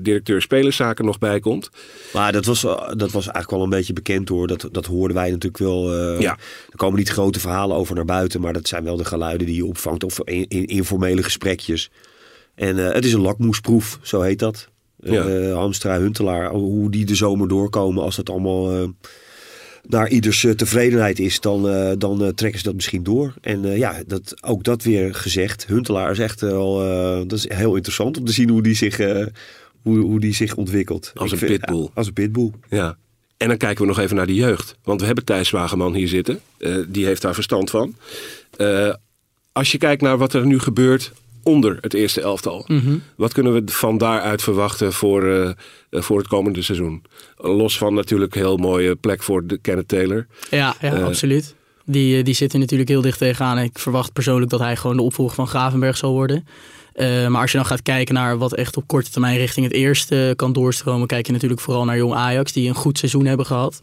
directeur spelerszaken nog bij komt. Maar dat was, dat was eigenlijk wel een beetje bekend hoor. Dat, dat hoorden wij natuurlijk wel. Uh, ja. Er komen niet grote verhalen over naar buiten. Maar dat zijn wel de geluiden die je opvangt. Of in, in informele gesprekjes. En uh, het is een lakmoesproef, zo heet dat. Ja. Uh, Hamstra, Huntelaar. Hoe die de zomer doorkomen als het allemaal naar ieders tevredenheid is, dan, uh, dan uh, trekken ze dat misschien door. En uh, ja, dat, ook dat weer gezegd. Huntelaar is echt wel, dat is heel interessant om te zien hoe die zich, hoe, hoe die zich ontwikkelt. Als een vind- pitbull. ja, als een pitbull. Ja. En dan kijken we nog even naar de jeugd. Want we hebben Thijs Wageman hier zitten. Uh, die heeft daar verstand van. Uh, als je kijkt naar wat er nu gebeurt onder het eerste elftal. Mhm. Wat kunnen we van daaruit verwachten voor, uh, voor het komende seizoen? Los van natuurlijk een heel mooie plek voor de Kenneth Taylor. Ja, ja Eh, absoluut. Die, eh, die zit er natuurlijk heel dicht tegenaan. Ik verwacht persoonlijk dat hij gewoon de opvolger van Gravenberg zal worden. Uh, maar als je dan gaat kijken naar wat echt op korte termijn richting het eerste kan doorstromen, kijk je natuurlijk vooral naar Jong Ajax, die een goed seizoen hebben gehad.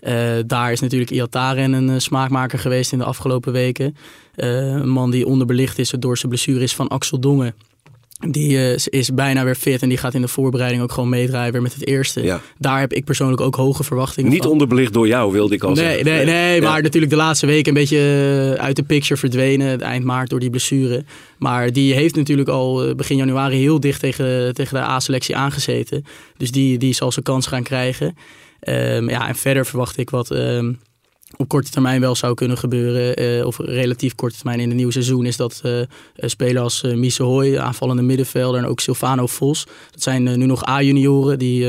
Uh, daar is natuurlijk Iataren een uh, smaakmaker geweest in de afgelopen weken. Een man die onderbelicht is door zijn blessure is van Axel Dongen. Die uh, is bijna weer fit en die gaat in de voorbereiding ook gewoon meedraaien weer met het eerste. Ja. Daar heb ik persoonlijk ook hoge verwachtingen Niet van. onderbelicht door jou, wilde ik al Nee, zeggen. nee, nee Ja. maar natuurlijk de laatste weken een beetje eh, uit de picture verdwenen. Het eind maart door die blessure. Maar die heeft natuurlijk al eh, begin januari heel dicht tegen, tegen de A-selectie aangezeten. Dus die, die zal zijn kans gaan krijgen. Um, ja, en verder verwacht ik wat um, op korte termijn wel zou kunnen gebeuren. Uh, of relatief korte termijn in het nieuwe seizoen. Is dat uh, spelers als uh, Mise Hoy, aanvallende middenvelder. En ook Silvano Vos. Dat zijn nu nog A-junioren. Die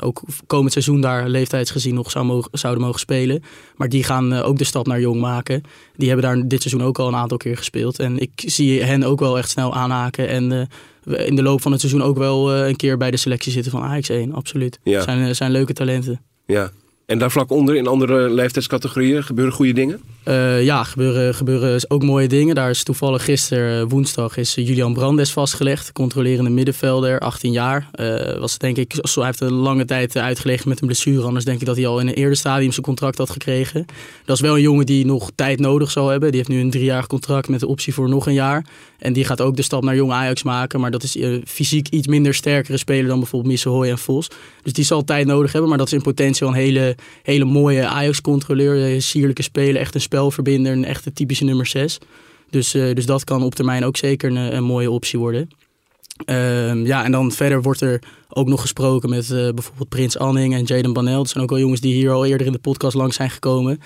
ook komend seizoen daar leeftijdsgezien nog zou mogen, zouden mogen spelen. Maar die gaan ook de stap naar jong maken. Die hebben daar dit seizoen ook al een aantal keer gespeeld. En ik zie hen ook wel echt snel aanhaken. En in de loop van het seizoen ook wel een keer bij de selectie zitten van Ajax 1. Absoluut. Ja. Zijn, zijn leuke talenten. Ja. En daar vlak onder in andere leeftijdscategorieën gebeuren goede dingen? Uh, ja, gebeuren, gebeuren ook mooie dingen. Daar is toevallig gisteren, eh, woensdag, is Julian Brandes vastgelegd. Controlerende middenvelder, 18 jaar. Was denk ik, hij heeft een lange tijd uitgelegen met een blessure. Anders denk ik dat hij al in een eerder stadium zijn contract had gekregen. Dat is wel een jongen die nog tijd nodig zal hebben. Die heeft nu een driejarig contract met de optie voor nog een jaar. En die gaat ook de stap naar jong Ajax maken. Maar dat is fysiek iets minder sterkere speler dan bijvoorbeeld Missehoy en Vos. Dus die zal tijd nodig hebben. Maar dat is in potentie een hele, hele mooie Ajax-controleur. Sierlijke speler, echt een spelverbinder, een echte typische nummer 6. Dus, uh, dus dat kan op termijn ook zeker een, mooie optie worden. Uh, ja, en dan verder wordt er ook nog gesproken met bijvoorbeeld Prins Anning en Jaden Banel. Dat zijn ook al jongens die hier al eerder in de podcast langs zijn gekomen.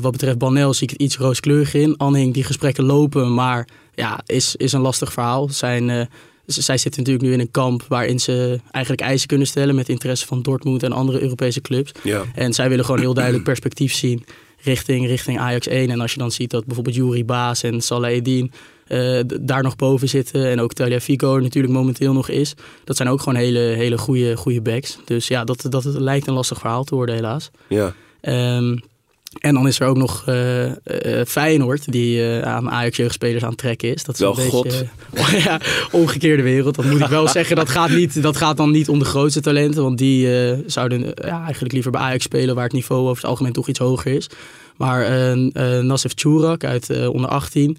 Wat betreft Banel zie ik het iets rooskleurig in. Anning, die gesprekken lopen, maar ja, is, is een lastig verhaal. Zijn, zij zitten natuurlijk nu in een kamp waarin ze eigenlijk eisen kunnen stellen met interesse van Dortmund en andere Europese clubs. Ja. En zij willen gewoon heel duidelijk perspectief zien richting, richting Ajax 1. En als je dan ziet dat bijvoorbeeld Juri Baas en uh, daar nog boven zitten. En ook Talia Fico natuurlijk momenteel nog is. Dat zijn ook gewoon hele, hele goede, goede backs. Dus ja, dat, dat lijkt een lastig verhaal te worden helaas. Ja. Um, en dan is er ook nog uh, uh, Feyenoord, die uh, aan Ajax-jeugdspelers aan het trekken is. Dat is Wel een God. beetje ja, omgekeerde wereld. Dat moet ik wel zeggen. Dat gaat, niet, dat gaat dan niet om de grootste talenten. Want die zouden ja, eigenlijk liever bij Ajax spelen, waar het niveau over het algemeen toch iets hoger is. Maar Nassef Tjurak uit onder 18,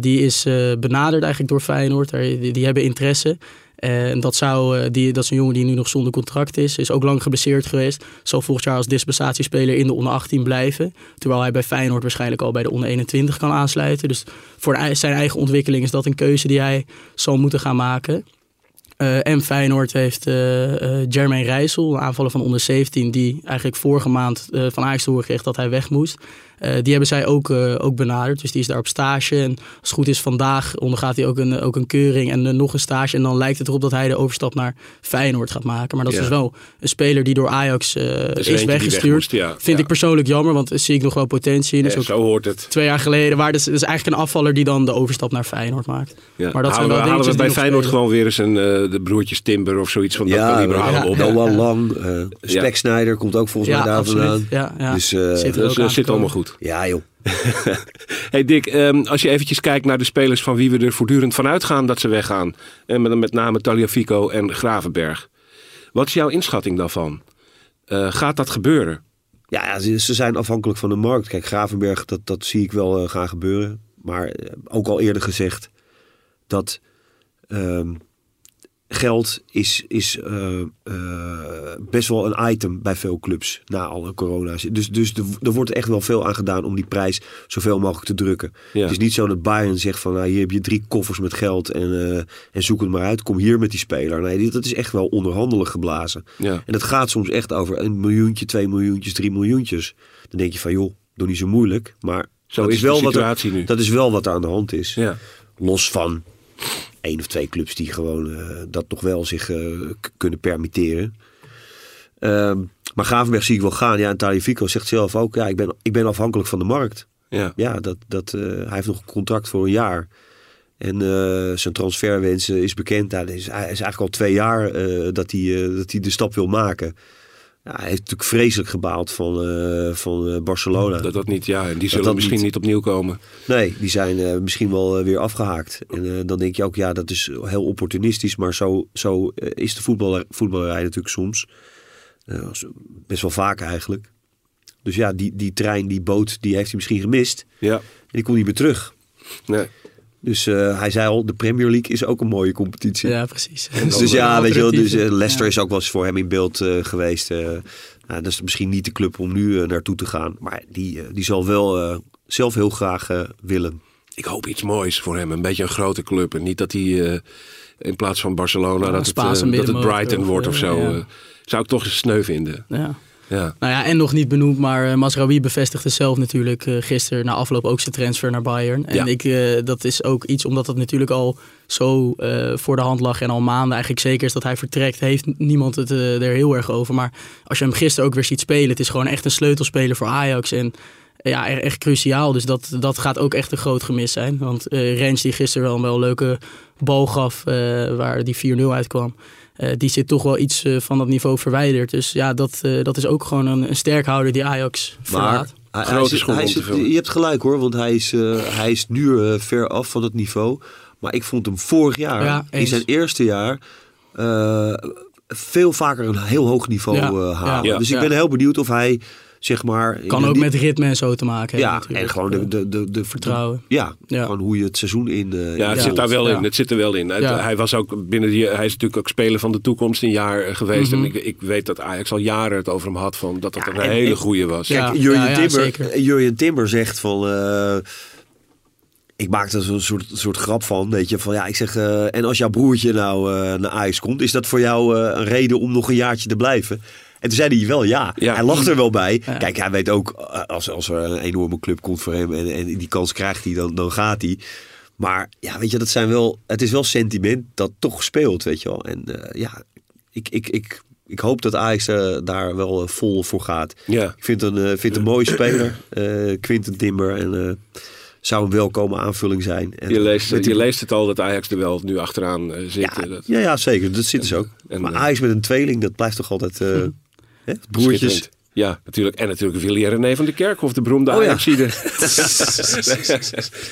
die is benaderd eigenlijk door Feyenoord. Die, die hebben interesse. En dat, zou, die, dat is een jongen die nu nog zonder contract is. Is ook lang geblesseerd geweest. Zal volgend jaar als dispensatiespeler in de onder 18 blijven. Terwijl hij bij Feyenoord waarschijnlijk al bij de onder 21 kan aansluiten. Dus voor zijn eigen ontwikkeling is dat een keuze die hij zal moeten gaan maken. Uh, en Feyenoord heeft uh, Jermaine Rijssel, een aanvaller van onder 17, die eigenlijk vorige maand van Ajax te horen kreeg dat hij weg moest. Die hebben zij ook, ook benaderd, dus die is daar op stage. En als het goed is, vandaag ondergaat hij ook een, ook een keuring en nog een stage. En dan lijkt het erop dat hij de overstap naar Feyenoord gaat maken. Maar dat Ja. is dus wel een speler die door Ajax is, weg weggestuurd. moest, ja. Vind Ja. ik persoonlijk jammer, want daar zie ik nog wel potentie in. Ja, Dus ook zo hoort het. twee jaar geleden, waar dus, dus eigenlijk een afvaller die dan de overstap naar Feyenoord maakt. Ja. Maar dat zijn halen, wel we, halen we bij Feyenoord spelen. gewoon weer eens een, eh, de broertjes Timber of zoiets van dat kaliber op. Noah Lang, eh Speksnijder komt ook volgens mij Ja, daar vandaan. Ja, ja. Dus eh, Zit Dus ook zit allemaal komen. Goed. ja joh. Hey Dick, ehm, als je eventjes kijkt naar de spelers van wie we er voortdurend van uitgaan dat ze weggaan. En met, met name Taliafico en Gravenberg. Wat is jouw inschatting daarvan? Eh, gaat dat gebeuren? Ja, ze, ze zijn afhankelijk van de markt. Kijk, Gravenberg, dat, dat zie ik wel eh, gaan gebeuren. Maar eh, ook al eerder gezegd dat ehm, geld is, is eh, eh, best wel een item bij veel clubs na alle corona. Dus, dus er, er wordt echt wel veel aan gedaan om die prijs zoveel mogelijk te drukken. Ja. Het is niet zo dat Bayern zegt van nou, hier heb je drie koffers met geld en, eh, en zoek het maar uit. Kom hier met die speler. Nee, dit- dat is echt wel onderhandelig geblazen. Ja. En dat gaat soms echt over een miljoentje, twee miljoentjes, drie miljoentjes. Dan denk je van joh, doe niet zo moeilijk. Maar Zo dat is wel wat er, nu. dat is wel wat er aan de hand is. Ja. Los van één of twee clubs die gewoon eh, dat nog wel zich eh, kunnen permitteren. Ehm, maar Gravenberg zie ik wel gaan. Ja, en Talifico zegt zelf ook, ja, ik ben, ik ben afhankelijk van de markt. Ja. Ja, dat, dat, eh, hij heeft nog een contract voor een jaar. En zijn transferwens eh, is bekend. Ja, het is, hij is eigenlijk al twee jaar dat, hij, dat hij de stap wil maken. Ja, hij heeft natuurlijk vreselijk gebaald van, eh, van eh, Barcelona. Dat dat niet, ja. En die zullen dat misschien niet. niet opnieuw komen. Nee, die zijn eh, misschien wel weer afgehaakt. En dan denk je ook, ja, dat is heel opportunistisch. Maar zo, zo is de voetballer, voetballerij natuurlijk soms. Best wel vaak eigenlijk. Dus ja, die, die trein, die boot, die heeft hij misschien gemist. Ja. En die komt niet meer terug. Nee. Dus eh, hij zei al, de Premier League is ook een mooie competitie. Ja, precies. Dus, dus ja, weet je wel, dus, eh. Leicester Ja. is ook wel eens voor hem in beeld eh, geweest. eh. nou, dat is misschien niet de club om nu naartoe te gaan. Maar die, die zal wel eh, zelf heel graag willen. Ik hoop iets moois voor hem. Een beetje een grote club. En niet dat hij eh, in plaats van Barcelona Ja, dat, het, dat het Brighton wordt of zo. ja. zou ik toch eens sneu vinden. Ja. Ja. Nou ja, en nog niet benoemd, maar uh, Masraoui bevestigde zelf natuurlijk uh, gisteren na afloop ook zijn transfer naar Bayern. En Ja. ik, uh, dat is ook iets, omdat het natuurlijk al zo voor de hand lag en al maanden eigenlijk zeker is dat hij vertrekt, heeft niemand het er heel erg over. Maar als je hem gisteren ook weer ziet spelen, het is gewoon echt een sleutelspeler voor Ajax. En ja, echt, echt cruciaal. Dus dat, dat gaat ook echt een groot gemis zijn. Want Rens die gisteren wel een wel leuke bal gaf waar die 4-0 uitkwam. Eh, die zit toch wel iets eh, van dat niveau verwijderd. Dus ja, dat, eh, dat is ook gewoon een, een sterkhouder die Ajax verlaat. hij, Grote hij zit- hij zit- je hebt gelijk hoor, want hij is, eh, hij is nu ver af van het niveau. Maar ik vond hem vorig jaar, Ja, in zijn eerste jaar, eh, veel vaker een heel hoog niveau Ja, halen. ja, dus ik ja. ben heel benieuwd of hij, zeg maar... Kan ook die- met ritme en zo te maken hebben. Ja, natuurlijk. en gewoon de, de, de, de Vertrouwen. Ja, Ja. gewoon hoe je het seizoen in. eh, Ja, het in zit daar wel Ja. in. Het zit er wel in. Hij was ook binnen die, hij is natuurlijk ook speler van de toekomst een jaar eh, geweest. Mhm. En ik, ik weet dat Ajax al jaren het over hem had van dat dat Ja, een en- hele goeie was. Ja. Kijk, Jurjen, ja, Timber, Jurjen Timber zegt van... eh, ik maak er zo'n soort, soort grap van, weet je. Van, ja, ik zeg, eh, en als jouw broertje nou eh, naar Ajax komt... is dat voor jou eh, een reden om nog een jaartje te blijven? En toen zei hij wel ja. Ja. Hij lacht er wel bij. Ja. Kijk, hij weet ook, eh, als, als er een enorme club komt voor hem... en, en die kans krijgt hij, dan, dan gaat hij. Maar ja, weet je, dat zijn wel, het is wel sentiment dat toch speelt, weet je wel. En eh, ja, ik, ik, ik, ik hoop dat Ajax eh, daar wel vol voor gaat. Ja. Ik vind een, vind een mooie speler, Quinten Timber. En zou een welkome aanvulling zijn. En, Je leest, die- je leest het al dat Ajax er wel nu achteraan zit. ja, dat, ja, ja, zeker. Dat zit dus ook. en, maar Ajax met een tweeling, dat blijft toch altijd... eh, hè, broertjes. Ja, natuurlijk. En natuurlijk Willy René van de Kerkhof, de beroemde Oh ja. Ajaxide.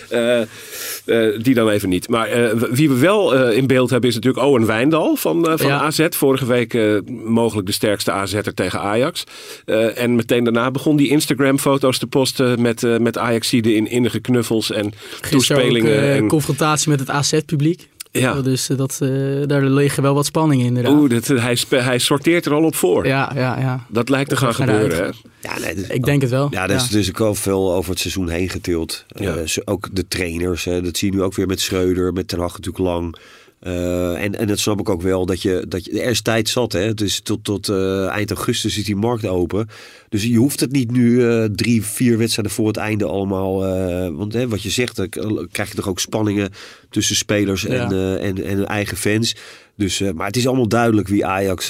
Eh, eh, die dan even niet. Maar eh, wie we wel eh, in beeld hebben is natuurlijk Owen Wijndal van, eh, van Ja. AZ. Vorige week eh, mogelijk de sterkste AZ'er tegen Ajax. Eh, en meteen daarna begon die Instagram-foto's te posten met, eh met Ajaxide in innige knuffels en Gisteren ook toespelingen. eh, en, confrontatie met het AZ-publiek. Ja. Dus eh, dat, eh, daar liggen wel wat spanningen in inderdaad. Oeh, dat, hij, hij sorteert er al op voor. Ja, ja, ja. Dat lijkt te gaan gebeuren. Hè? Ja, nee, dus- Ik denk het wel. Ja, er is dus ook wel veel over het seizoen heen getild. Ja. Eh, ook de trainers, hè, dat zie je nu ook weer met Schreuder, met Ten Hag natuurlijk lang. Eh, en, en dat snap ik ook wel, dat je, dat je, er is tijd zat. Hè? Dus tot, tot eh, eind augustus is die markt open. Dus je hoeft het niet nu eh, drie, vier wedstrijden voor het einde allemaal. want hè, wat je zegt, dan krijg je toch ook spanningen tussen spelers en, Ja. en, en eigen fans. Dus, maar het is allemaal duidelijk wie Ajax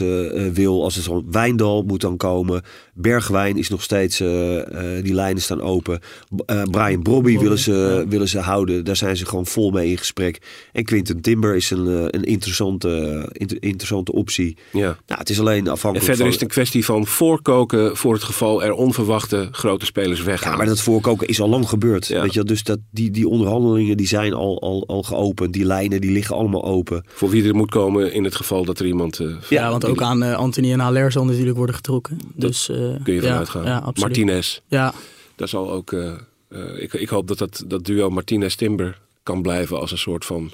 wil. Als het zo Wijndal moet dan komen. Bergwijn is nog steeds, eh, eh, die lijnen staan open. Eh, Brian Brobby willen ze, willen ze houden. Daar zijn ze gewoon vol mee in gesprek. En Quinten Timber is een, eh, een interessante, inter- interessante optie. Ja. Nou, het is alleen En afhankelijk verder is het een kwestie van voorkoken voor het geval er onverwachte grote spelers weggaan. Ja, maar dat voorkoken is al lang gebeurd. Ja. Weet je, wel. dus dat, die, die onderhandelingen die zijn al, al, al geopend. Die lijnen die liggen allemaal open. Voor wie er moet komen in het geval dat er iemand... eh, Ja, want ook aan Anthony en Haller zal natuurlijk worden getrokken. Dus, kun je ja, vanuit gaan. Ja, absoluut. Martinez, Ja, daar zal ook... eh, eh, ik, ik hoop dat dat, dat duo Martinez-Timber kan blijven als een soort van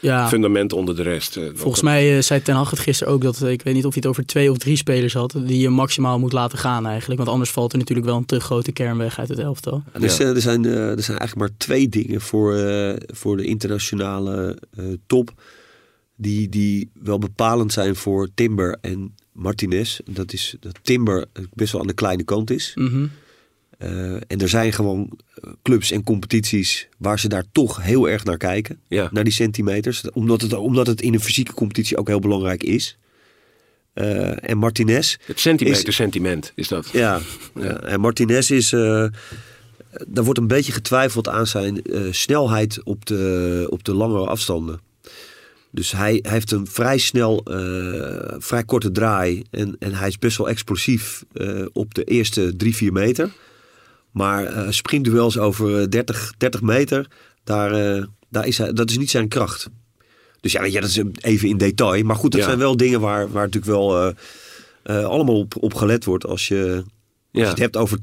ja. fundament onder de rest. Eh, Volgens mij eh, zei Ten Hag het gisteren ook dat, eh, ik weet niet of hij het over twee of drie spelers had, die je maximaal moet laten gaan eigenlijk. Want anders valt er natuurlijk wel een te grote kern weg uit het elftal. Dus eh, er, zijn, eh, er zijn eigenlijk maar twee dingen voor, eh, voor de internationale eh, top. Die, die wel bepalend zijn voor Timber en Martinez. Dat is dat Timber best wel aan de kleine kant is. Mhm. Eh, en er zijn gewoon eh, clubs en competities waar ze daar toch heel erg naar kijken. Ja. Naar die centimeters. Omdat het, omdat het in een fysieke competitie ook heel belangrijk is. Eh, en Martinez. Het centimeter-sentiment is dat. Ja, ja. en Martinez is. eh daar wordt een beetje getwijfeld aan zijn snelheid op de, op de langere afstanden. Dus hij, hij heeft een vrij snel, eh, vrij korte draai. En, en hij is best wel explosief eh, op de eerste drie, vier meter. Maar eh sprintduels over eh, 30, 30 meter, daar, daar is hij, dat is niet zijn kracht. Dus ja, weet je, dat is even in detail. Maar goed, dat Ja. zijn wel dingen waar, waar natuurlijk wel allemaal op, op gelet wordt als je, als je het hebt over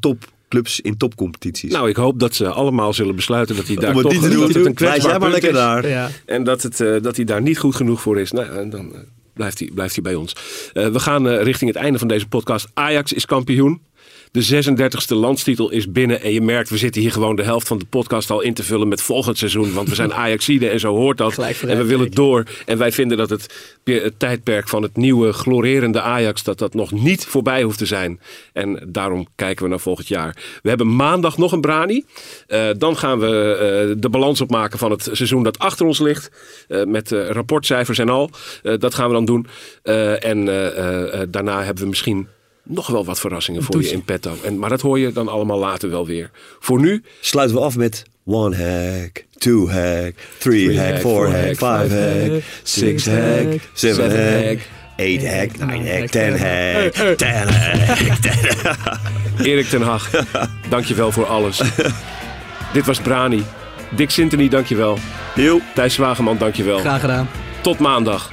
topclubs in topcompetities. Nou, ik hoop dat ze allemaal zullen besluiten dat hij daar toch niet dat het een kwetsbaar jij maar punt lekker is. daar. Ja. En dat, het, eh, dat hij daar niet goed genoeg voor is. Nou, dan eh, blijft, hij, blijft hij bij ons. Eh, we gaan richting het einde van deze podcast. Ajax is kampioen. De 36e landstitel is binnen. En je merkt, we zitten hier gewoon de helft van de podcast al in te vullen met volgend seizoen. Want we zijn Ajaxide en zo hoort dat. En we willen door. En wij vinden dat het, het tijdperk van het nieuwe glorerende Ajax... dat dat nog niet voorbij hoeft te zijn. En daarom kijken we naar volgend jaar. We hebben maandag nog een Brani. Eh, dan gaan we eh, de balans opmaken van het seizoen dat achter ons ligt. Eh, met rapportcijfers en al. Dat gaan we dan doen. En daarna hebben we misschien nog wel wat verrassingen voor je in petto. En, maar dat hoor je dan allemaal later wel weer. Voor nu Sluiten we af met one hack, two hack, three, hack, four hack, five hack, six hack, seven hack, 8 hack, 9 hack, hack, 10 hack, 10 hack. Erik ten Hag, dankjewel voor alles. Dit was Brani. Dick Sintony, dankjewel. Heel. Thijs Zwageman, dankjewel. Graag gedaan. Tot maandag.